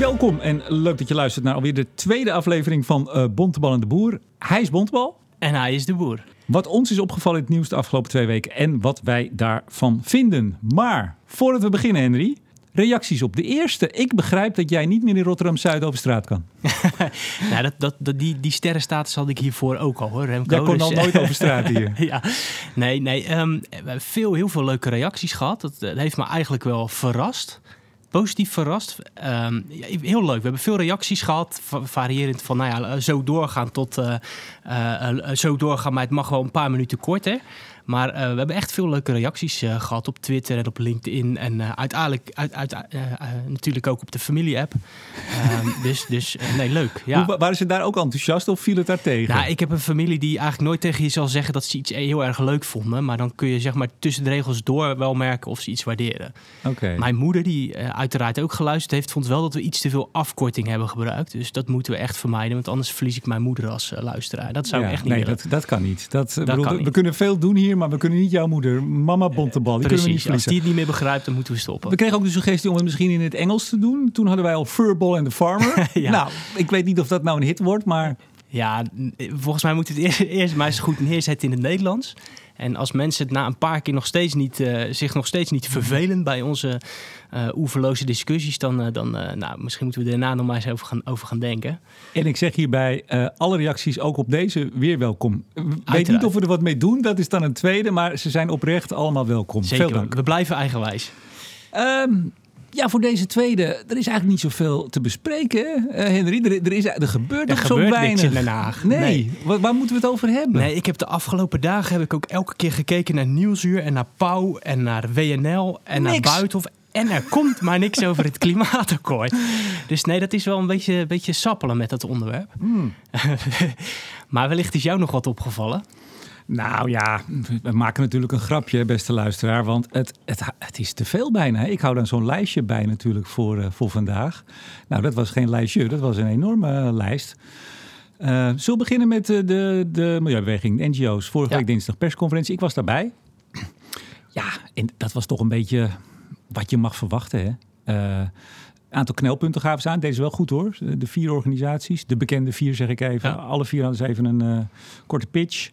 Welkom en leuk dat je luistert naar alweer de tweede aflevering van uh, Bontebal en de Boer. Hij is Bontebal. En hij is de boer. Wat ons is opgevallen in het nieuws de afgelopen twee weken en wat wij daarvan vinden. Maar voordat we beginnen, Henry, reacties op de eerste. Ik begrijp dat jij niet meer in Rotterdam-Zuid over straat kan. nou, dat, dat, dat, die, die sterrenstatus had ik hiervoor ook al hoor, Remco. Jij kon dus, al nooit over straat hier. ja, nee, nee. Um, we hebben veel, heel veel leuke reacties gehad. Dat, dat heeft me eigenlijk wel verrast positief verrast. Um, heel leuk. We hebben veel reacties gehad, variërend van nou ja, zo doorgaan tot uh, uh, zo doorgaan, maar het mag wel een paar minuten korter. Maar uh, we hebben echt veel leuke reacties uh, gehad op Twitter en op LinkedIn. En uh, uiteindelijk uit, uit, natuurlijk ook op de familie-app. um, dus, dus nee, leuk. Ja. Hoe, waren ze daar ook enthousiast of viel het daar tegen? Nou, ik heb een familie die eigenlijk nooit tegen je zal zeggen dat ze iets heel erg leuk vonden. Maar dan kun je zeg maar tussen de regels door wel merken of ze iets waarderen. Okay. Mijn moeder, die uiteraard ook geluisterd heeft, vond wel dat we iets te veel afkorting hebben gebruikt. Dus dat moeten we echt vermijden. Want anders verlies ik mijn moeder als luisteraar. Dat zou ja, ik echt niet nee, willen. Dat, dat kan niet. Dat, dat bedoel, kan niet. We kunnen veel doen hier maar we kunnen niet jouw moeder, mama Bontebal, die Precies, kunnen we niet als die het niet meer begrijpt, dan moeten we stoppen. We kregen ook de suggestie om het misschien in het Engels te doen. Toen hadden wij al Furball and the Farmer. ja. Nou, ik weet niet of dat nou een hit wordt, maar... Ja, volgens mij moet het eerst, eerst maar eens goed neerzetten in het Nederlands. En als mensen het na een paar keer nog steeds niet, uh, zich nog steeds niet vervelen bij onze uh, oeverloze discussies, dan, uh, dan nou, misschien moeten we daarna nog maar eens over gaan, over gaan denken. En ik zeg hierbij, alle reacties ook op deze weer welkom. Ik weet niet of we er wat mee doen, dat is dan een tweede, maar ze zijn oprecht allemaal welkom. Zeker, Veel dank. we blijven eigenwijs. Um, ja, voor deze tweede, er is eigenlijk niet zoveel te bespreken, uh, Henry. Er, er, is, er gebeurt er nog zo weinig. in Den Haag. Nee, nee. Waar, waar, moeten we het over hebben? Nee, ik heb de afgelopen dagen heb ik ook elke keer gekeken naar Nieuwsuur en naar Pauw en naar WNL en niks. naar Buitenhof. En er komt maar niks over het klimaatakkoord. Dus nee, dat is wel een beetje, beetje sappelen met dat onderwerp. Hmm. maar wellicht is jou nog wat opgevallen. Nou ja, we maken natuurlijk een grapje, beste luisteraar. Want het, het, het is te veel bijna. Ik hou dan zo'n lijstje bij natuurlijk voor, uh, voor vandaag. Nou, dat was geen lijstje, dat was een enorme uh, lijst. Uh, zullen we beginnen met de, de, de Milieubeweging, NGO's. Vorige ja. week dinsdag persconferentie. Ik was daarbij. Ja, en dat was toch een beetje wat je mag verwachten. Hè? aantal knelpunten gaven ze aan. Deze wel goed hoor. De vier organisaties. De bekende vier zeg ik even. Ja. Alle vier hadden ze even een korte pitch.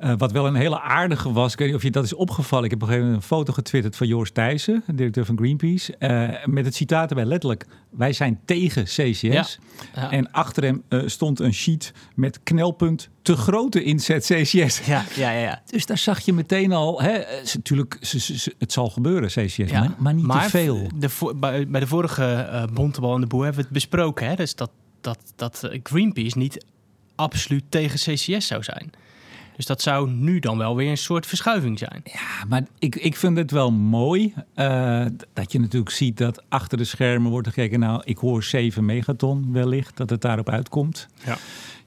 Uh, wat wel een hele aardige was, ik weet niet of je dat is opgevallen. Ik heb op een gegeven moment een foto getwitterd van Joris Thijssen, directeur van Greenpeace. Uh, met het citaat erbij letterlijk, wij zijn tegen CCS. Ja. Ja. En achter hem uh, stond een sheet met knelpunt te grote inzet CCS. Ja, ja, ja. Dus daar zag je meteen al, hè, natuurlijk, het zal gebeuren CCS, ja. maar, maar, niet maar te veel. De, bij, bij de vorige Bontebal en de Boer hebben we het besproken. Hè? Dus dat, dat, dat Greenpeace niet absoluut tegen CCS zou zijn. Dus dat zou nu dan wel weer een soort verschuiving zijn. Ja, maar ik, ik vind het wel mooi uh, dat je natuurlijk ziet dat achter de schermen wordt gekeken. Nou, ik hoor 7 megaton wellicht, dat het daarop uitkomt. Ja.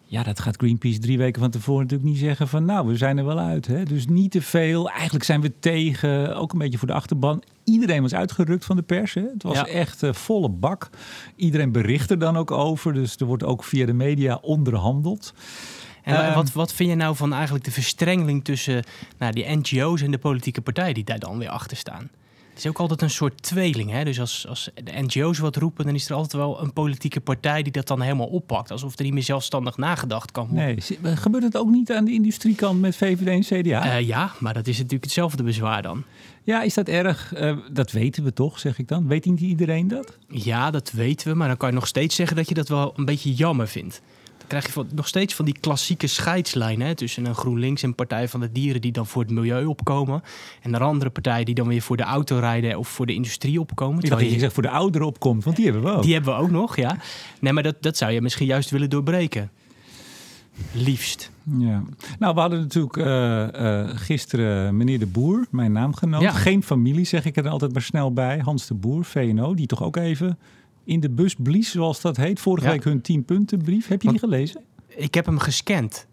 Ja, dat gaat Greenpeace drie weken van tevoren natuurlijk niet zeggen van nou, we zijn er wel uit. Hè? Dus niet te veel. Eigenlijk zijn we tegen, ook een beetje voor de achterban. Iedereen was uitgerukt van de pers. Hè? Het was Ja. echt uh, volle bak. Iedereen bericht er dan ook over. Dus er wordt ook via de media onderhandeld. En Ehm, wat, wat vind je nou van eigenlijk de verstrengeling tussen nou, die NGO's en de politieke partijen die daar dan weer achter staan? Het is ook altijd een soort tweeling. Hè? Dus als, als de NGO's wat roepen, dan is er altijd wel een politieke partij die dat dan helemaal oppakt. Alsof er niet meer zelfstandig nagedacht kan worden. Nee, zi- gebeurt het ook niet aan de industriekant met VVD en CDA? Eh, ja, maar dat is natuurlijk hetzelfde bezwaar dan. ja, is dat erg? Eh, dat weten we toch, zeg ik dan. Weet niet iedereen dat? Ja, dat weten we, maar dan kan je nog steeds zeggen dat je dat wel een beetje jammer vindt. Dan krijg je van, nog steeds van die klassieke scheidslijn hè, tussen een GroenLinks en Partij van de Dieren die dan voor het milieu opkomen. En een andere partij die dan weer voor de auto rijden of voor de industrie opkomen. Ik dacht dat je zegt voor de ouderen opkomt, want die hebben we ook. Die hebben we ook nog, ja. Nee, maar dat, dat zou je misschien juist willen doorbreken. Liefst. Ja. Nou, we hadden natuurlijk eh, eh, gisteren meneer De Boer, mijn naamgenoot. Ja. Geen familie, zeg ik er altijd maar snel bij. Hans De Boer, VNO, die toch ook even in de bus blies, zoals dat heet. Vorige Ja. week hun 10 punten brief. Heb je die gelezen? Ik heb hem gescand.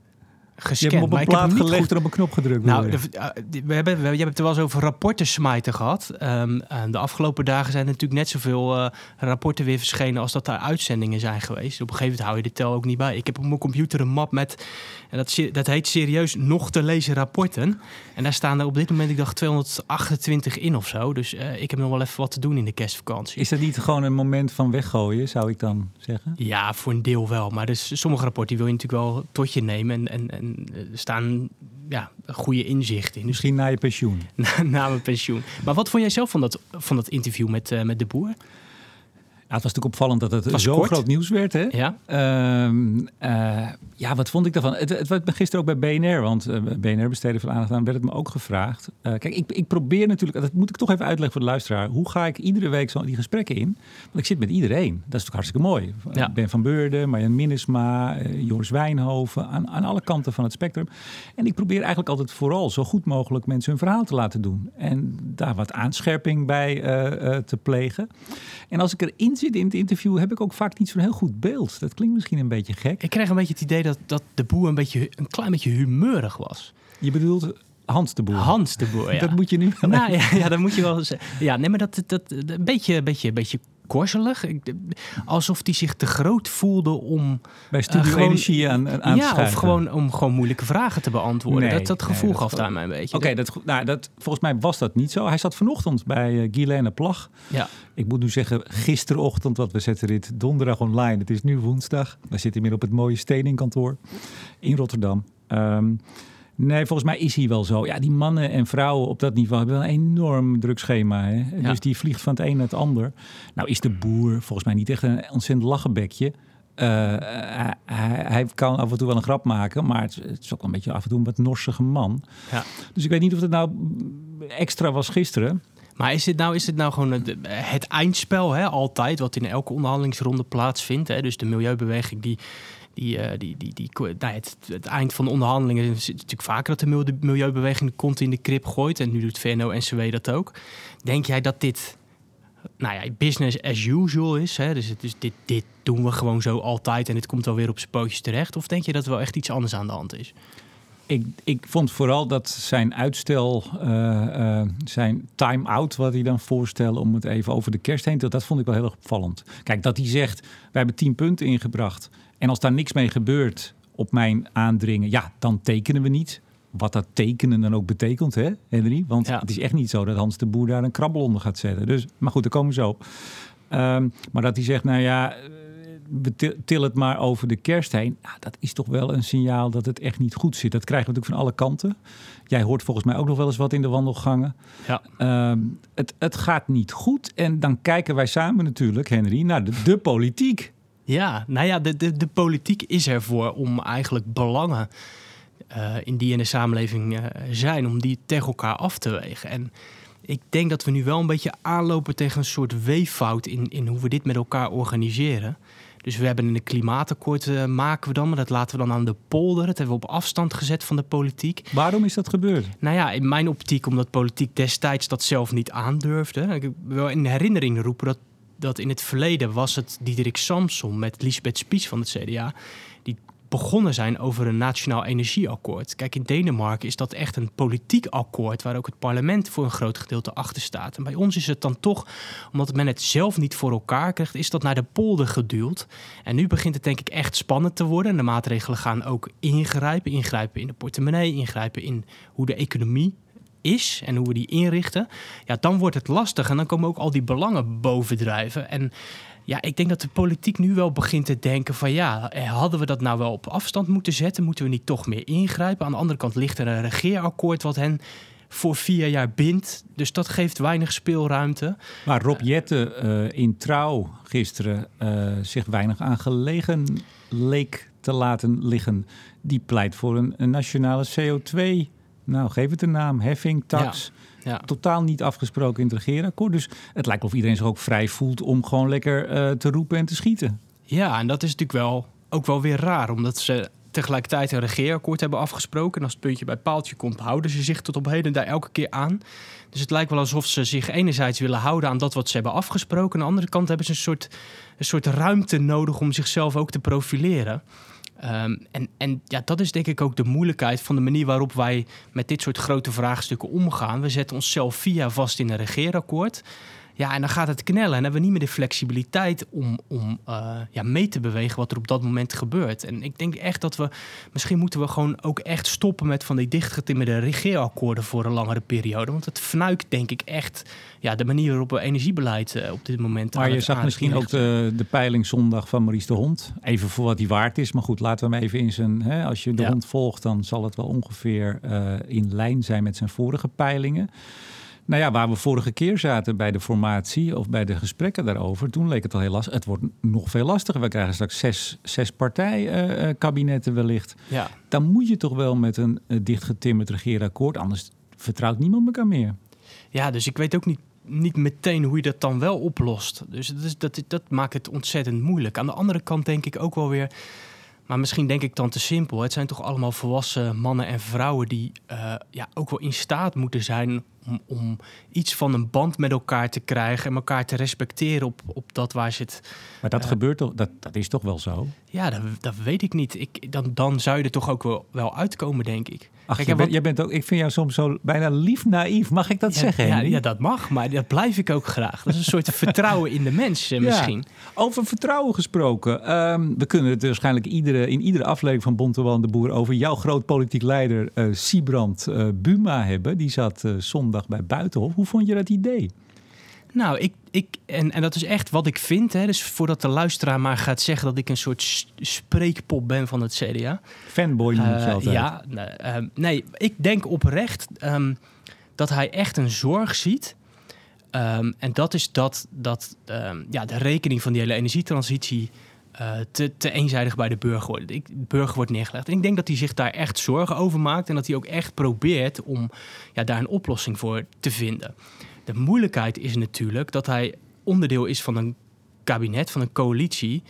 Gescand. Je hebt op een plaat gelegd goed- en op een knop gedrukt. Nou, de- die- we hebben, we, je hebt het er wel eens over rapporten smijten gehad. Ehm, en de afgelopen dagen zijn er natuurlijk net zoveel eh, rapporten weer verschenen als dat daar uitzendingen zijn geweest. Op een gegeven moment hou je de tel ook niet bij. Ik heb op mijn computer een map met, en dat, dat heet serieus nog te lezen rapporten. En daar staan er op dit moment, ik dacht 228 in of zo. Dus eh, ik heb nog wel even wat te doen in de kerstvakantie. Is dat niet gewoon een moment van weggooien, zou ik dan zeggen? Ja, voor een deel wel. Maar dus sommige rapporten wil je natuurlijk wel tot je nemen. En, en, en er staan ja, goede inzichten in. Dus Misschien na je pensioen. na, na mijn pensioen. Maar wat vond jij zelf van dat, van dat interview met, eh, met de boer? Ja, het was natuurlijk opvallend dat het zo kort. groot nieuws werd. Hè? Ja? Ehm, eh, ja, wat vond ik daarvan? Het, het werd me gisteren ook bij BNR, want eh, BNR besteedde veel aandacht aan, werd het me ook gevraagd. Eh, kijk, ik, ik probeer natuurlijk, dat moet ik toch even uitleggen voor de luisteraar. Hoe ga ik iedere week zo die gesprekken in? Want ik zit met iedereen. Dat is natuurlijk hartstikke mooi. Ja. Ben van Beurden, Marjan Minnesma, Joris Wijnhoven, aan, aan alle kanten van het spectrum. En ik probeer eigenlijk altijd vooral zo goed mogelijk mensen hun verhaal te laten doen. En daar wat aanscherping bij te plegen. En als ik erin zit in het interview, heb ik ook vaak niet zo'n heel goed beeld. Dat klinkt misschien een beetje gek. Ik kreeg een beetje het idee dat, dat de boer een, beetje, een klein beetje humeurig was. Je bedoelt Hans de Boer. Hans de boer, ja. Dat moet je nu wel nou, ja, ja, dat moet je wel zeggen. Ja, nee, maar dat, dat, dat een beetje, beetje, beetje korzelig. Alsof hij zich te groot voelde om... bij Studio Eh, gewoon- Energie aan, aan te ja, of gewoon om gewoon moeilijke vragen te beantwoorden. Nee, dat, dat nee, gevoel dat gaf daar mij een beetje. Oké, dat, nou, dat, volgens mij was dat niet zo. Hij zat vanochtend bij uh, Guylaine Plag. Ja. Ik moet nu zeggen gisterochtend, want we zetten dit donderdag online. Het is nu woensdag. We zitten hier op het mooie Steningkantoor in Rotterdam. Ehm, nee, volgens mij is hij wel zo. Ja, die mannen en vrouwen op dat niveau hebben wel een enorm druk schema. Hè? Ja. Dus die vliegt van het een naar het ander. Nou is de boer volgens mij niet echt een ontzettend lachenbekje. Eh, hij, hij- hij kan af en toe wel een grap maken, maar het, het is ook wel een beetje af en toe een wat norsige man. Ja. Dus ik weet niet of het nou extra was gisteren. Maar is dit nou, is dit nou gewoon het, het eindspel, hè, altijd, wat in elke onderhandelingsronde plaatsvindt? Hè? Dus de milieubeweging die. Die, eh, die, die, die, nou, het, het eind van de onderhandelingen is het natuurlijk vaker dat de mil- de milieubeweging de kont in de krip gooit. En nu doet VNO-NCW dat ook. Denk jij dat dit nou ja, business as usual is? Hè? Dus, het dit, dit doen we gewoon zo altijd en dit komt wel weer op zijn pootjes terecht? Of denk je dat er wel echt iets anders aan de hand is? Ik, ik vond vooral dat zijn uitstel, eh, eh, zijn time-out, wat hij dan voorstelde om het even over de kerst heen te dat vond ik wel heel erg opvallend. Kijk, dat hij zegt, wij hebben tien punten ingebracht. En als daar niks mee gebeurt op mijn aandringen, ja, dan tekenen we niet. Wat dat tekenen dan ook betekent, hè, Henry? Want Ja. het is echt niet zo dat Hans de Boer daar een krabbel onder gaat zetten. Dus, maar goed, daar komen we zo. Ehm, maar dat hij zegt, nou ja, eh, we til- tillen het maar over de kerst heen. Nou, dat is toch wel een signaal dat het echt niet goed zit. Dat krijgen we natuurlijk van alle kanten. Jij hoort volgens mij ook nog wel eens wat in de wandelgangen. Ja. Ehm, het, het gaat niet goed. En dan kijken wij samen natuurlijk, Henry, naar de, de politiek. Ja, nou ja, de, de, de politiek is ervoor om eigenlijk belangen eh, in die in de samenleving eh, zijn, om die tegen elkaar af te wegen. En ik denk dat we nu wel een beetje aanlopen tegen een soort weeffout in, in hoe we dit met elkaar organiseren. Dus we hebben een klimaatakkoord, eh, maken we dan, maar dat laten we dan aan de polder. Dat hebben we op afstand gezet van de politiek. Waarom is dat gebeurd? Nou ja, in mijn optiek, omdat politiek destijds dat zelf niet aandurfde. Ik wel in herinnering roepen dat, dat in het verleden was het Diederik Samson met Lisbeth Spies van het CDA... die begonnen zijn over een nationaal energieakkoord. Kijk, in Denemarken is dat echt een politiek akkoord... waar ook het parlement voor een groot gedeelte achter staat. En bij ons is het dan toch, omdat men het zelf niet voor elkaar krijgt... is dat naar de polder geduwd. En nu begint het denk ik echt spannend te worden. En de maatregelen gaan ook ingrijpen. Ingrijpen in de portemonnee, ingrijpen in hoe de economie is en hoe we die inrichten, ja, dan wordt het lastig en dan komen ook al die belangen bovendrijven. En ja, ik denk dat de politiek nu wel begint te denken van ja, eh, hadden we dat nou wel op afstand moeten zetten? Moeten we niet toch meer ingrijpen? Aan de andere kant ligt er een regeerakkoord wat hen voor vier jaar bindt. Dus dat geeft weinig speelruimte. Waar Rob Jette eh, in trouw gisteren eh, zich weinig aan gelegen leek te laten liggen. Die pleit voor een, een nationale CO2. Nou, geef het een naam. Heffing, tax. Ja. Totaal niet afgesproken in het regeerakkoord. Dus het lijkt of iedereen zich ook vrij voelt om gewoon lekker eh, te roepen en te schieten. Ja, en dat is natuurlijk wel, ook wel weer raar, omdat ze tegelijkertijd een regeerakkoord hebben afgesproken. En als het puntje bij paaltje komt, houden ze zich tot op heden daar elke keer aan. Dus het lijkt wel alsof ze zich enerzijds willen houden aan dat wat ze hebben afgesproken. Aan de andere kant hebben ze een soort, een soort ruimte nodig om zichzelf ook te profileren. Ehm, en en ja, dat is denk ik ook de moeilijkheid van de manier waarop wij met dit soort grote vraagstukken omgaan. We zetten onszelf via vast in een regeerakkoord. Ja, en dan gaat het knellen en hebben we niet meer de flexibiliteit om, om uh, ja, mee te bewegen wat er op dat moment gebeurt. En ik denk echt dat we, misschien moeten we gewoon ook echt stoppen met van die dichtgetimmerde regeerakkoorden voor een langere periode. Want het fnuikt denk ik echt ja, de manier waarop we energiebeleid uh, op dit moment Maar je zag misschien ook de, de peiling zondag van Maurice de Hond. Even voor wat die waard is. Maar goed, laten we hem even in zijn... Hè, als je de hond volgt, dan zal het wel ongeveer uh, in lijn zijn met zijn vorige peilingen. Nou ja, waar we vorige keer zaten bij de formatie of bij de gesprekken daarover, toen leek het al heel lastig. Het wordt nog veel lastiger. We krijgen straks zes, zes partijkabinetten wellicht. Ja. Dan moet je toch wel met een uh, dichtgetimmerd regeerakkoord, anders vertrouwt niemand elkaar meer. Ja, dus ik weet ook niet niet meteen hoe je dat dan wel oplost. Dus dat, is, dat, dat maakt het ontzettend moeilijk. Aan de andere kant denk ik ook wel weer. Maar misschien denk ik dan te simpel. Het zijn toch allemaal volwassen mannen en vrouwen die uh, ja, ook wel in staat moeten zijn om, om iets van een band met elkaar te krijgen en elkaar te respecteren op, op dat waar ze het. Maar dat uh, gebeurt toch, dat, dat is toch wel zo? Ja, dat, dat weet ik niet. Ik, dan, dan zou je er toch ook wel, wel uitkomen, denk ik. Ach, Kijk, jij, wat... jij bent ook, ik vind jou soms zo bijna lief naïef. Mag ik dat ja, zeggen? Ja, ja, dat mag, maar dat blijf ik ook graag. Dat is een soort vertrouwen in de mens uh, misschien. Ja. Over vertrouwen gesproken. Um, we kunnen het waarschijnlijk iedere, in iedere aflevering van Bontewal de Boer over jouw groot politiek leider uh, Siebrand uh, Buma hebben. Die zat zondag bij Buitenhof. Hoe vond je dat idee? Nou, ik, ik en, en dat is echt wat ik vind. Hè. Dus voordat de luisteraar maar gaat zeggen dat ik een soort spreekpop ben van het CDA. Fanboy noem je uh, altijd. Ja, uh, nee, ik denk oprecht um, dat hij echt een zorg ziet. Um, en dat is dat, dat um, ja, de rekening van die hele energietransitie uh, te, te, eenzijdig bij de burger wordt. De burger wordt neergelegd. En ik denk dat hij zich daar echt zorgen over maakt en dat hij ook echt probeert om ja, daar een oplossing voor te vinden. De moeilijkheid is natuurlijk dat hij onderdeel is van een kabinet, van een coalitie,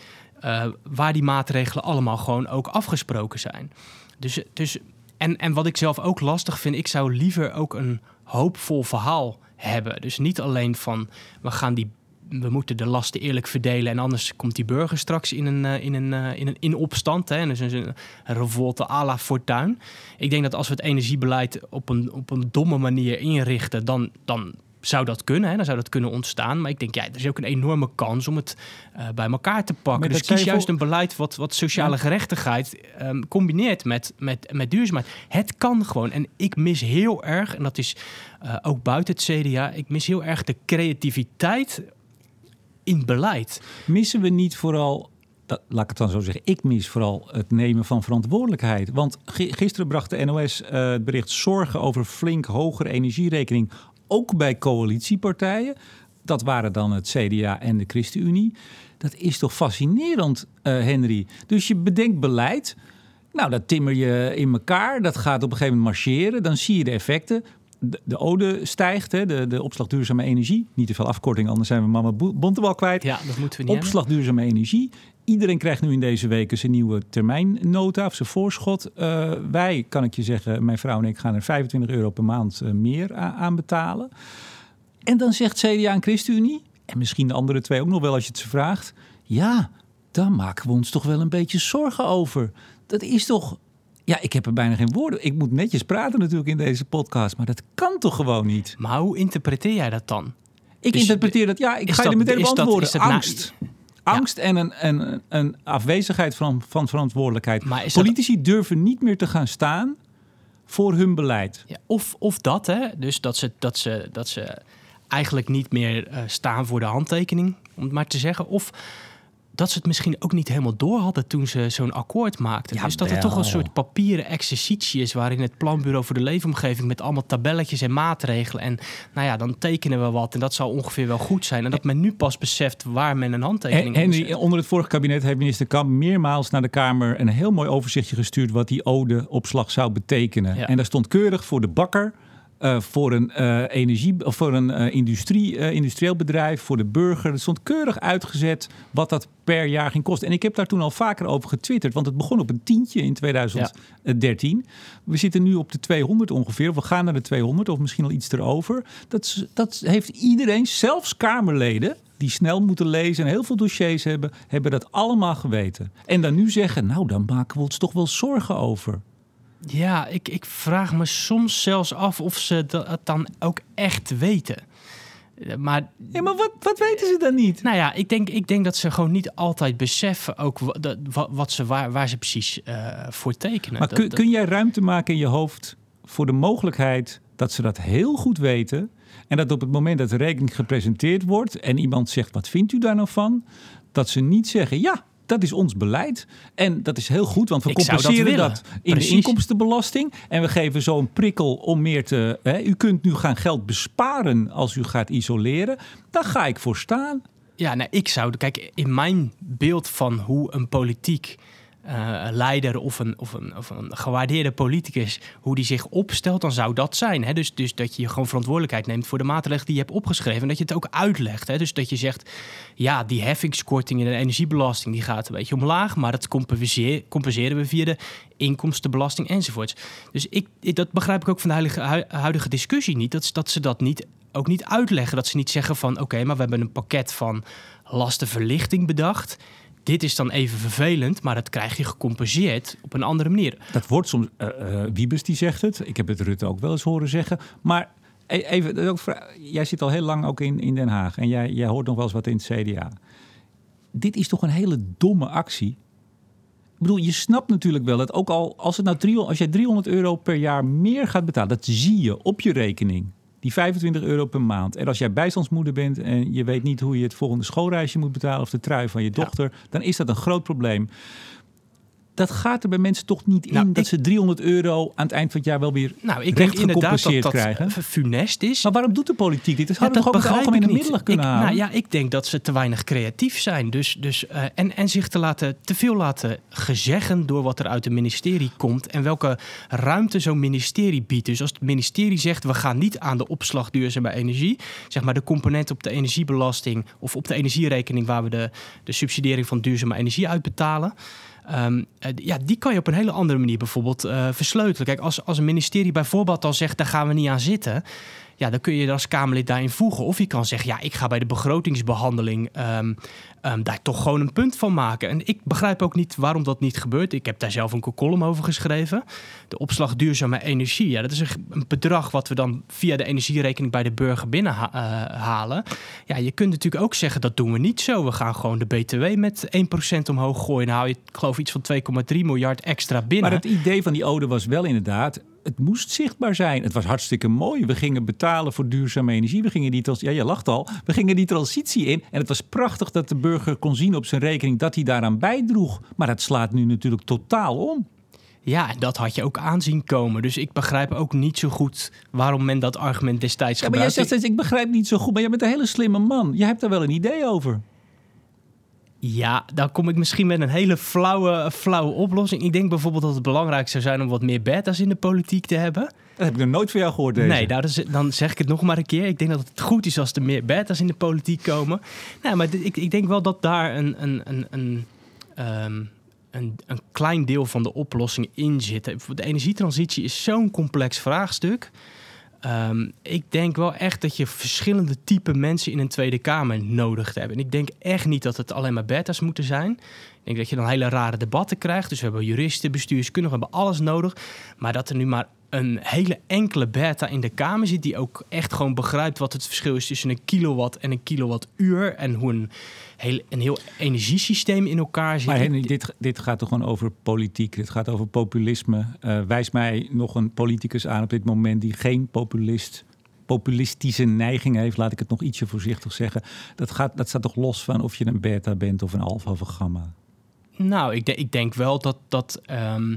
uh, waar die maatregelen allemaal gewoon ook afgesproken zijn. Dus, dus, en, en wat ik zelf ook lastig vind, ik zou liever ook een hoopvol verhaal hebben. Dus niet alleen van we gaan die we moeten de lasten eerlijk verdelen en anders komt die burger straks in een, uh, in een, uh, in een in opstand. Hè? Dus een, een revolte à la Fortuin. Ik denk dat als we het energiebeleid op een, op een domme manier inrichten, dan, dan zou dat kunnen. Hè? Dan zou dat kunnen ontstaan. Maar ik denk, ja, er is ook een enorme kans om het uh, bij elkaar te pakken. Dus kies juist een beleid wat, wat sociale gerechtigheid um, combineert met, met, met duurzaamheid. Het kan gewoon. En ik mis heel erg, en dat is uh, ook buiten het CDA, ik mis heel erg de creativiteit in beleid. Missen we niet vooral dat, laat ik het dan zo zeggen, ik mis vooral het nemen van verantwoordelijkheid. Want gisteren bracht de NOS uh, het bericht zorgen over flink hogere energierekening, ook bij coalitiepartijen. Dat waren dan het CDA en de ChristenUnie. Dat is toch fascinerend, uh, Henry? Dus je bedenkt beleid. Nou, dat timmer je in elkaar. Dat gaat op een gegeven moment marcheren. Dan zie je de effecten. De, de ode stijgt, hè, de, de opslag duurzame energie. Niet te veel afkorting, anders zijn we mama Bontebal kwijt. Ja, dat moeten we niet Opslag hebben. duurzame energie. Iedereen krijgt nu in deze weken zijn nieuwe termijnnota of zijn voorschot. Uh, wij, kan ik je zeggen, mijn vrouw en ik gaan er 25 euro per maand uh, meer aan betalen. En dan zegt CDA en ChristenUnie, en misschien de andere twee ook nog wel als je het ze vraagt. Ja, daar maken we ons toch wel een beetje zorgen over. Dat is toch ja, ik heb er bijna geen woorden. Ik moet netjes praten natuurlijk in deze podcast, maar dat kan toch gewoon niet? Maar hoe interpreteer jij dat dan? Ik dus interpreteer dat, ja, ik ga je er meteen beantwoorden. Dat, Angst. Na... Angst ja. en een, een, een afwezigheid van, van verantwoordelijkheid. Politici durven niet meer te gaan staan voor hun beleid. Ja, of, of dat, hè? Dus dat ze, dat ze, dat ze eigenlijk niet meer uh, staan voor de handtekening, om het maar te zeggen. Of dat ze het misschien ook niet helemaal door hadden toen ze zo'n akkoord maakten. Ja, dus dat het toch een soort papieren exercitie is waarin het planbureau voor de leefomgeving met allemaal tabelletjes en maatregelen en nou ja, dan tekenen we wat en dat zal ongeveer wel goed zijn. En dat men nu pas beseft waar men een handtekening en, en onder het vorige kabinet heeft minister Kamp meermaals naar de Kamer een heel mooi overzichtje gestuurd wat die ode-opslag zou betekenen. Ja. En daar stond keurig voor de bakker uh, voor een uh, energie of voor een uh, industrie, industrieel bedrijf, voor de burger. Het stond keurig uitgezet wat dat per jaar ging kosten. En ik heb daar toen al vaker over getwitterd, want het begon op een tientje in 2013. Ja. We zitten nu op de 200 ongeveer. We gaan naar de 200 of misschien al iets erover. Dat, dat heeft iedereen, zelfs Kamerleden, die snel moeten lezen en heel veel dossiers hebben, hebben dat allemaal geweten. En dan nu zeggen, nou dan maken we ons toch wel zorgen over. Ja, ik, ik vraag me soms zelfs af of ze dat dan ook echt weten. Eh, Maar, Ja, maar wat, wat weten ze dan niet? nou ja, ik denk, ik denk dat ze gewoon niet altijd beseffen ook wa- dat- wa- wat ze, waar, waar ze precies eh, voor tekenen. Maar Dat- kun, dat- kun jij ruimte maken in je hoofd voor de mogelijkheid dat ze dat heel goed weten en dat op het moment dat de rekening gepresenteerd wordt en iemand zegt wat vindt u daar nou van, dat ze niet zeggen ja. Dat is ons beleid. En dat is heel goed, want we Ik dat compenseren dat, in Precies. de inkomstenbelasting. En we geven zo een prikkel om meer te. Hè, u kunt nu gaan geld besparen als u gaat isoleren. Daar ga ik voor staan. Ja, nou, ik zou, kijk, in mijn beeld van hoe een politiek eh, leider of een, of, een, of een gewaardeerde politicus, hoe die zich opstelt, dan zou dat zijn. Hè? Dus, dus dat je gewoon verantwoordelijkheid neemt voor de maatregelen die je hebt opgeschreven. En dat je het ook uitlegt. Hè? Dus dat je zegt, ja, die heffingskorting in de energiebelasting, die gaat een beetje omlaag, maar dat compenseer- compenseren we via de inkomstenbelasting enzovoorts. Dus ik, dat begrijp ik ook van de huidige, hu- huidige discussie niet, dat, dat ze dat niet, ook niet uitleggen. Dat ze niet zeggen van, oké, maar we hebben een pakket van lastenverlichting bedacht. Dit is dan even vervelend, maar dat krijg je gecompenseerd op een andere manier. Dat wordt soms. eh, eh, Wiebes die zegt het. Ik heb het Rutte ook wel eens horen zeggen. Maar e- even, vra- jij zit al heel lang ook in, in Den Haag. En jij, jij hoort nog wel eens wat in het CDA. Dit is toch een hele domme actie. Ik bedoel, je snapt natuurlijk wel dat ook al als, het nou 300, als jij 300 euro per jaar meer gaat betalen, dat zie je op je rekening. Die 25 euro per maand. En als jij bijstandsmoeder bent en je weet niet hoe je het volgende schoolreisje moet betalen of de trui van je dochter, dan is dat een groot probleem. Dat gaat er bij mensen toch niet in Nou, dat ik- ze 300 euro aan het eind van het jaar wel weer. Nou, ik recht denk inderdaad dat dat krijgen. funest is. Maar waarom doet de politiek dit? Dat Ja, hadden we toch ook de algemene middelen kunnen ik, halen? Nou ja, ik denk dat ze te weinig creatief zijn. Dus, dus, eh, en, en zich te, laten, te veel laten gezeggen door wat er uit het ministerie komt. En welke ruimte zo'n ministerie biedt. Dus als het ministerie zegt, we gaan niet aan de opslag duurzame energie. Zeg maar de component op de energiebelasting of op de energierekening waar we de, de subsidiëring van duurzame energie uitbetalen. Ehm, eh, ja, die kan je op een hele andere manier bijvoorbeeld eh, versleutelen. Kijk, als, als een ministerie bijvoorbeeld al zegt, daar gaan we niet aan zitten. Ja, dan kun je als Kamerlid daarin voegen. Of je kan zeggen, ja, ik ga bij de begrotingsbehandeling ehm, ehm, daar toch gewoon een punt van maken. En ik begrijp ook niet waarom dat niet gebeurt. Ik heb daar zelf een column over geschreven. De opslag duurzame energie. Ja, dat is een, bedrag wat we dan via de energierekening bij de burger binnenhalen. ja, je kunt natuurlijk ook zeggen, dat doen we niet zo. We gaan gewoon de BTW met 1% omhoog gooien. Dan hou je, ik geloof, iets van 2,3 miljard extra binnen. Maar het idee van die ode was wel inderdaad, het moest zichtbaar zijn. Het was hartstikke mooi. We gingen betalen voor duurzame energie. We gingen die, trans- ja, je lacht al. We gingen die transitie in. En het was prachtig dat de burger kon zien op zijn rekening dat hij daaraan bijdroeg. Maar het slaat nu natuurlijk totaal om. Ja, en dat had je ook aanzien komen. Dus ik begrijp ook niet zo goed waarom men dat argument destijds Ja, maar jij gebruikte. zegt steeds, ik begrijp niet zo goed. Maar jij bent een hele slimme man. Je hebt daar wel een idee over. Ja, dan kom ik misschien met een hele flauwe, flauwe oplossing. Ik denk bijvoorbeeld dat het belangrijk zou zijn om wat meer beta's in de politiek te hebben. Dat heb ik nog nooit van jou gehoord deze. Nee, is, dan zeg ik het nog maar een keer. Ik denk dat het goed is als er meer beta's in de politiek komen. Nou, maar ik, ik denk wel dat daar een, een, een, een, ehm, een, een klein deel van de oplossing in zit. De energietransitie is zo'n complex vraagstuk. Ehm, ik denk wel echt dat je verschillende type mensen in een Tweede Kamer nodig hebt. En ik denk echt niet dat het alleen maar beta's moeten zijn. Ik denk dat je dan hele rare debatten krijgt. Dus we hebben juristen, bestuurskundigen, we hebben alles nodig. Maar dat er nu maar een hele enkele beta in de Kamer zit... die ook echt gewoon begrijpt wat het verschil is tussen een kilowatt en een kilowattuur... en hoe een heel, een heel energiesysteem in elkaar zit. Maar Henry, dit, dit gaat toch gewoon over politiek. Dit gaat over populisme. Eh, wijs mij nog een politicus aan op dit moment die geen populist, populistische neiging heeft. Laat ik het nog ietsje voorzichtig zeggen. Dat, gaat, dat staat toch los van of je een beta bent of een alfa of een gamma. Nou, ik, de- ik denk wel dat, dat, ehm,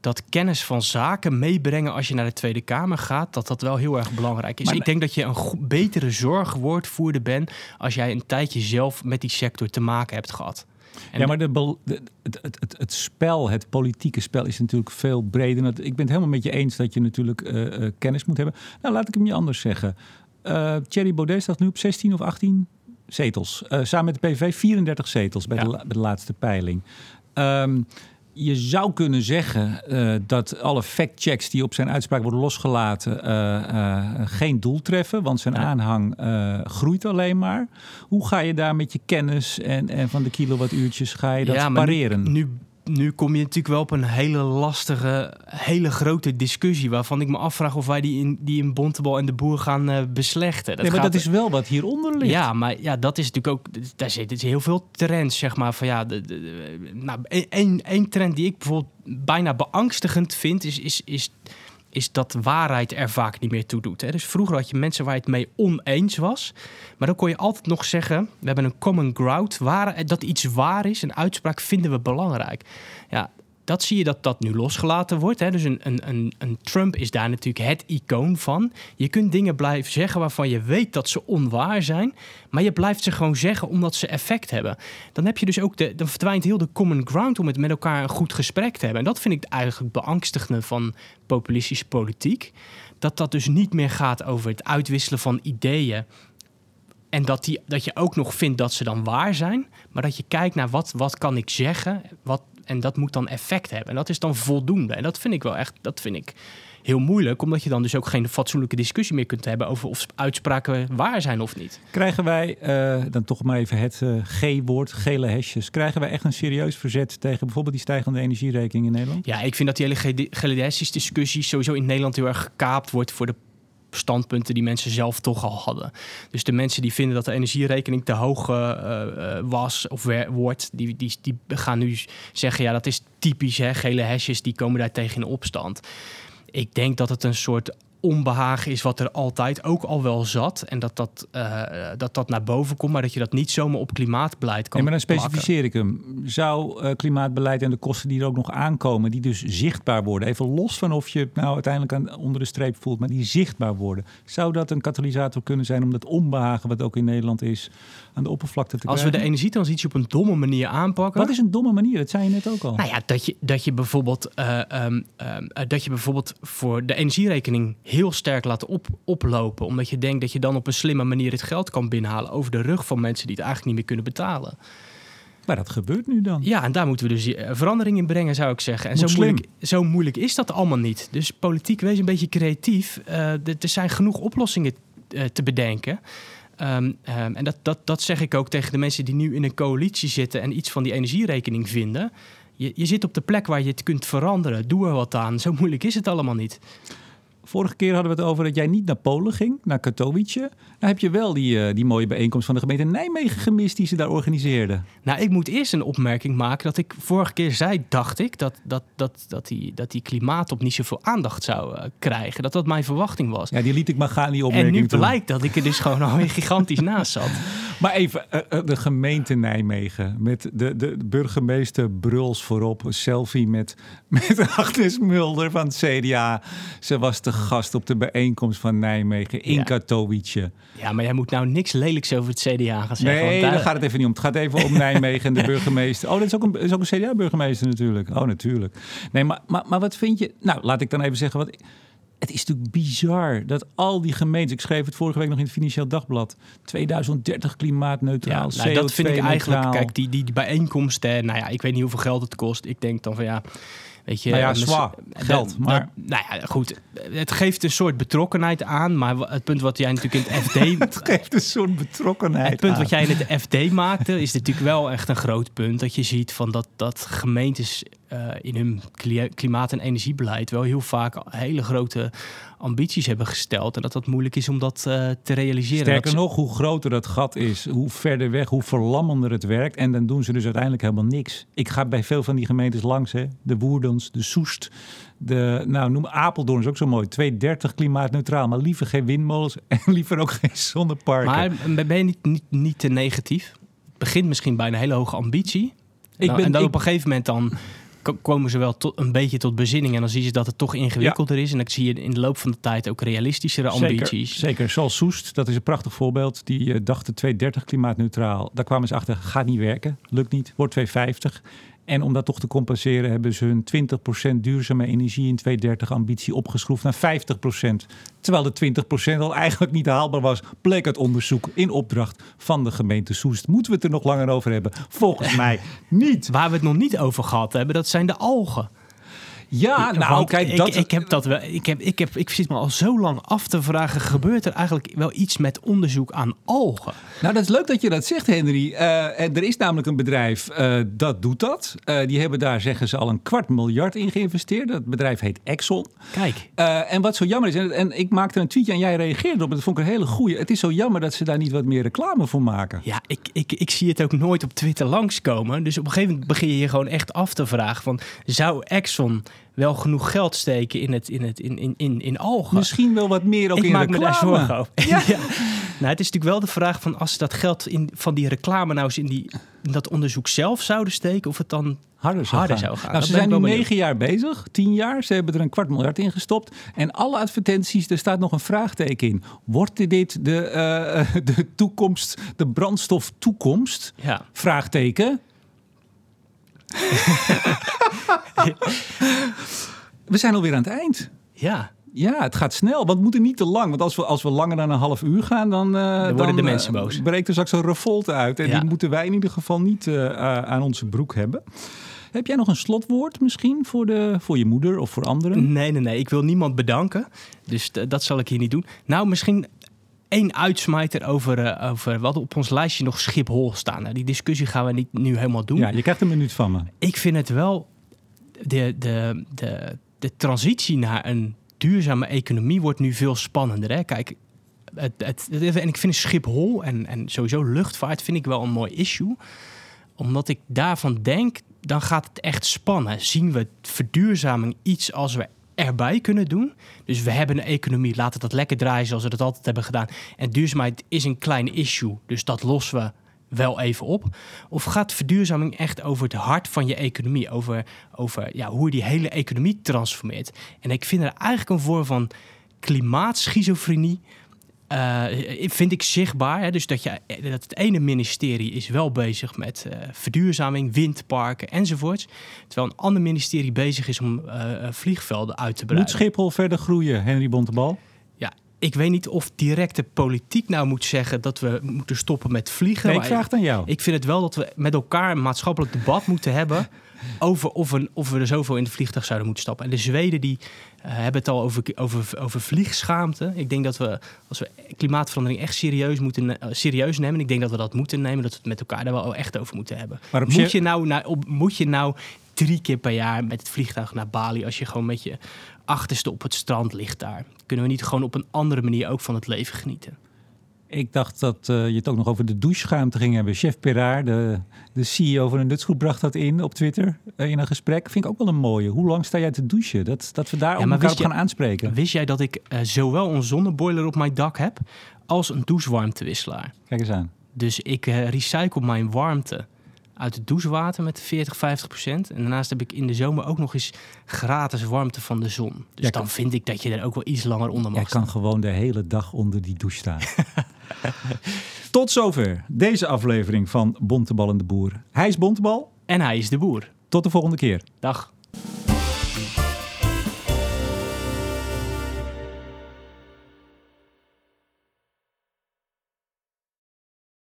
dat kennis van zaken meebrengen als je naar de Tweede Kamer gaat, dat dat wel heel erg belangrijk is. Maar- ik denk dat je een betere zorgwoordvoerder bent als jij een tijdje zelf met die sector te maken hebt gehad. En ja, maar de, bel- de- het, het, het, spel, het politieke spel is natuurlijk veel breder. Ik ben het helemaal met je eens dat je natuurlijk eh, eh, kennis moet hebben. Nou, laat ik hem je anders zeggen. Eh Thierry Baudet staat nu op 16 of 18 zetels. Samen met de PVV 34 zetels bij, Ja. de, bij de laatste peiling. Ehm, je zou kunnen zeggen uh, dat alle factchecks die op zijn uitspraak worden losgelaten uh, geen doel treffen, want zijn aanhang groeit alleen maar. Hoe ga je daar met je kennis en, en van de kilowattuurtjes ga je dat ja, pareren? nu nu kom je natuurlijk wel op een hele lastige, hele grote discussie. Waarvan ik me afvraag of wij die in, die in Bontebal en de Boer gaan uh, beslechten. Dat nee, maar dat is wel wat hieronder ligt. Ja, maar ja, dat is natuurlijk ook. Daar zit heel veel trends, zeg maar. Van ja, de, de, nou, één trend die ik bijvoorbeeld bijna beangstigend vind, is. is, is is dat waarheid er vaak niet meer toe doet. Hè? Dus vroeger had je mensen waar je het mee oneens was. Maar dan kon je altijd nog zeggen: we hebben een common ground. Waar, dat iets waar is, een uitspraak vinden we belangrijk. Ja, dat zie je dat dat nu losgelaten wordt. Hè? Dus een, een, een, Trump is daar natuurlijk het icoon van. Je kunt dingen blijven zeggen waarvan je weet dat ze onwaar zijn. Maar je blijft ze gewoon zeggen omdat ze effect hebben. Dan heb je dus ook de, dan verdwijnt heel de common ground om het met elkaar een goed gesprek te hebben. En dat vind ik eigenlijk beangstigende van populistische politiek. Dat dat dus niet meer gaat over het uitwisselen van ideeën. En dat, die, dat je ook nog vindt dat ze dan waar zijn. Maar dat je kijkt naar wat, wat kan ik zeggen. Wat, en dat moet dan effect hebben. En dat is dan voldoende. En dat vind ik wel echt, dat vind ik heel moeilijk, omdat je dan dus ook geen fatsoenlijke discussie meer kunt hebben over of uitspraken waar zijn of niet. Krijgen wij, uh, dan toch maar even het uh, G-woord, gele hesjes, krijgen wij echt een serieus verzet tegen bijvoorbeeld die stijgende energierekening in Nederland? Ja, ik vind dat die hele gele hesjes discussie sowieso in Nederland heel erg gekaapt wordt voor de standpunten die mensen zelf toch al hadden. Dus de mensen die vinden dat de energierekening te hoog uh, was of wordt, die, die, die gaan nu zeggen: ja, dat is typisch, hè, gele hesjes die komen daar tegen in opstand. Ik denk dat het een soort onbehagen is wat er altijd ook al wel zat. En dat dat, uh, dat dat naar boven komt, maar dat je dat niet zomaar op klimaatbeleid kan nee, maar dan specificeer ik hem. Zou uh, klimaatbeleid en de kosten die er ook nog aankomen, die dus zichtbaar worden, even los van of je het nou uiteindelijk aan, onder de streep voelt, maar die zichtbaar worden, zou dat een katalysator kunnen zijn om dat onbehagen, wat ook in Nederland is, aan de oppervlakte te krijgen? Als we de energietransitie op een domme manier aanpakken. Wat is een domme manier? Dat zei je net ook al. Nou ja, dat je, dat je, bijvoorbeeld, uh, um, dat je bijvoorbeeld voor de energierekening heel sterk laten op, oplopen. Omdat je denkt dat je dan op een slimme manier het geld kan binnenhalen over de rug van mensen die het eigenlijk niet meer kunnen betalen. Maar dat gebeurt nu dan. Ja, en daar moeten we dus eh, verandering in brengen, zou ik zeggen. En zo moeilijk, zo moeilijk, is dat allemaal niet. Dus politiek, wees een beetje creatief. Uh, er zijn genoeg oplossingen uh, te bedenken. Um, um, en dat, dat, dat zeg ik ook tegen de mensen die nu in een coalitie zitten en iets van die energierekening vinden. Je, je zit op de plek waar je het kunt veranderen. Doe er wat aan. Zo moeilijk is het allemaal niet. Vorige keer hadden we het over dat jij niet naar Polen ging, naar Katowice. Dan heb je wel die, uh, die mooie bijeenkomst van de gemeente Nijmegen gemist die ze daar organiseerden. Nou, ik moet eerst een opmerking maken dat ik vorige keer zei, dacht ik, dat, dat, dat, dat, die, dat die klimaatop niet zoveel aandacht zou uh, krijgen. Dat dat mijn verwachting was. Ja, die liet ik maar gaan, die opmerking. En nu blijkt dat ik er dus gewoon alweer gigantisch naast zat. Maar even, uh, de gemeente Nijmegen met de, de burgemeester Bruls voorop. Een selfie met, met Agnes Mulder van het CDA. Ze was te gast op de bijeenkomst van Nijmegen in ja. Katowice. Ja, maar jij moet nou niks lelijks over het CDA gaan zeggen. Nee, daar... gaat het even niet om. Het gaat even om Nijmegen en de burgemeester. Oh, dat is ook een, is ook een CDA-burgemeester natuurlijk. Oh, natuurlijk. Nee, maar, maar, maar wat vind je... Nou, laat ik dan even zeggen wat... Het is natuurlijk bizar dat al die gemeenten, ik schreef het vorige week nog in het Financieel Dagblad, 2030 klimaatneutraal, ja, nou, dat vind ik eigenlijk, kijk, die, die, die bijeenkomsten, nou ja, ik weet niet hoeveel geld het kost. Ik denk dan van ja, Weet je, nou ja, zwaar geld. Maar... nou ja, goed. Het geeft een soort betrokkenheid aan. Maar het punt wat jij natuurlijk in het FD... het geeft een soort betrokkenheid Het punt wat jij in het FD maakte... is natuurlijk wel echt een groot punt. Dat je ziet van dat, dat gemeentes uh, in hun klimaat- en energiebeleid... wel heel vaak hele grote ambities hebben gesteld. En dat dat moeilijk is om dat uh, te realiseren. Sterker nog, hoe groter dat gat is, hoe verder weg, hoe verlammender het werkt. En dan doen ze dus uiteindelijk helemaal niks. Ik ga bij veel van die gemeentes langs, hè. de Woerdens, de Soest, de, nou noem Apeldoorn is ook zo mooi. 230 klimaatneutraal, maar liever geen windmolens en liever ook geen zonneparken. Maar ben je niet, niet, niet te negatief? Het begint misschien bij een hele hoge ambitie. Ik nou, ben, en dan op een gegeven moment dan komen ze wel tot, een beetje tot bezinning. En dan zie je dat het toch ingewikkelder is. En dan zie je in de loop van de tijd ook realistischere ambities. Zeker, zeker. zoals Soest, dat is een prachtig voorbeeld. Die uh, dachten 230 klimaatneutraal. Daar kwamen ze achter, gaat niet werken, lukt niet, wordt 250. En om dat toch te compenseren hebben ze hun 20% duurzame energie in 2030 ambitie opgeschroefd naar 50%. Terwijl de 20% al eigenlijk niet haalbaar was, bleek het onderzoek in opdracht van de gemeente Soest. Moeten we het er nog langer over hebben? Volgens mij niet. Waar we het nog niet over gehad hebben, dat zijn de algen. Ja, nou Want kijk, ik, dat... ik heb dat wel. Ik, heb, ik, heb, ik zit me al zo lang af te vragen: gebeurt er eigenlijk wel iets met onderzoek aan algen? Nou, dat is leuk dat je dat zegt, Henry. Eh, en er is namelijk een bedrijf uh, dat doet dat. Uh, die hebben daar, zeggen ze, al een kwart miljard in geïnvesteerd. Dat bedrijf heet Exxon. Kijk. en wat zo jammer is, en, en, ik maakte een tweetje en jij reageerde op, dat vond ik een hele goeie. Het is zo jammer dat ze daar niet wat meer reclame voor maken. Ja, ik, ik, ik zie het ook nooit op Twitter langskomen. Dus op een gegeven moment begin je je gewoon echt af te vragen: van, zou Exxon wel genoeg geld steken in, het, in, het, in, in, in, in algen. Misschien wel wat meer ook ik in maak reclame. me daar zorgen over. Ja. ja. Nou, het is natuurlijk wel de vraag van als ze dat geld in, van die reclame nou eens in, die, in dat onderzoek zelf zouden steken, of het dan harder zou harder gaan. Zou gaan. Nou, ze zijn nu negen jaar bezig, tien jaar. Ze hebben er een kwart miljard in gestopt. En alle advertenties, er staat nog een vraagteken in. Wordt dit de, uh, de toekomst, de brandstof toekomst? Ja. Vraagteken. We zijn alweer aan het eind. Ja. Ja, het gaat snel. Want we moeten niet te lang. Want als we, als we langer dan een half uur gaan, dan, uh, dan worden de mensen boos. Uh, breekt er straks een revolte uit. En Ja. die moeten wij in ieder geval niet uh, aan onze broek hebben. Heb jij nog een slotwoord misschien voor, de, voor je moeder of voor anderen? Nee, nee, nee. Ik wil niemand bedanken. Dus dat zal ik hier niet doen. Nou, misschien één uitsmijter over, uh, over wat op ons lijstje nog Schiphol staan. Nou, die discussie gaan we niet nu helemaal doen. Ja, je krijgt een minuut van me. Ik vind het wel... De, de, de, de transitie naar een duurzame economie wordt nu veel spannender. Hè? Kijk, het, het, het, en ik vind Schiphol en, en sowieso luchtvaart vind ik wel een mooi issue. Omdat ik daarvan denk, dan gaat het echt spannen. Zien we verduurzaming iets als we erbij kunnen doen. Dus we hebben een economie, laten dat lekker draaien zoals we dat altijd hebben gedaan. En duurzaamheid is een klein issue, dus dat lossen we wel even op? Of gaat verduurzaming echt over het hart van je economie? Over, over ja, hoe je die hele economie transformeert? En ik vind er eigenlijk een vorm van klimaatschizofrenie. Uh, vind ik zichtbaar. Hè? Dus dat, je, dat het ene ministerie is wel bezig met uh, verduurzaming, windparken enzovoorts. Terwijl een ander ministerie bezig is om uh, vliegvelden uit te breiden. Moet Schiphol verder groeien, Henry Bontebal? ik weet niet of directe politiek nou moet zeggen dat we moeten stoppen met vliegen. Nee, ik vraag het aan jou. Ik vind het wel dat we met elkaar een maatschappelijk debat moeten hebben over of, een, of we er zoveel in de vliegtuig zouden moeten stappen. En de Zweden die hebben het al over, over, over vliegschaamte. Ik denk dat we, als we klimaatverandering echt serieus, moeten, uh, serieus nemen, ik denk dat we dat moeten nemen, dat we het met elkaar daar wel echt over moeten hebben. Maar moet, je... je nou, nou, op, moet je nou drie keer per jaar met het vliegtuig naar Bali als je gewoon met je achterste op het strand ligt daar? Kunnen we niet gewoon op een andere manier ook van het leven genieten? Ik dacht dat uh, je het ook nog over de doucheschaamte ging hebben. Chef Perard, de, de CEO van de nutsgroep, bracht dat in op Twitter uh, in een gesprek. Vind ik ook wel een mooie. Hoe lang sta jij te douchen? Dat, dat we daar ja, op elkaar op gaan aanspreken. Wist jij dat ik uh, zowel een zonneboiler op mijn dak heb als een douchewarmtewisselaar? Kijk eens aan. Dus ik recycle mijn warmte uit het douchewater met 40, 50 procent. En daarnaast heb ik in de zomer ook nog eens gratis warmte van de zon. Dus Ja, dan kan- vind ik dat je er ook wel iets langer onder mag Jij staan. kan gewoon de hele dag onder die douche staan. Tot zover deze aflevering van Bontebal en de Boer. Hij is Bontebal. En hij is de boer. Tot de volgende keer. Dag.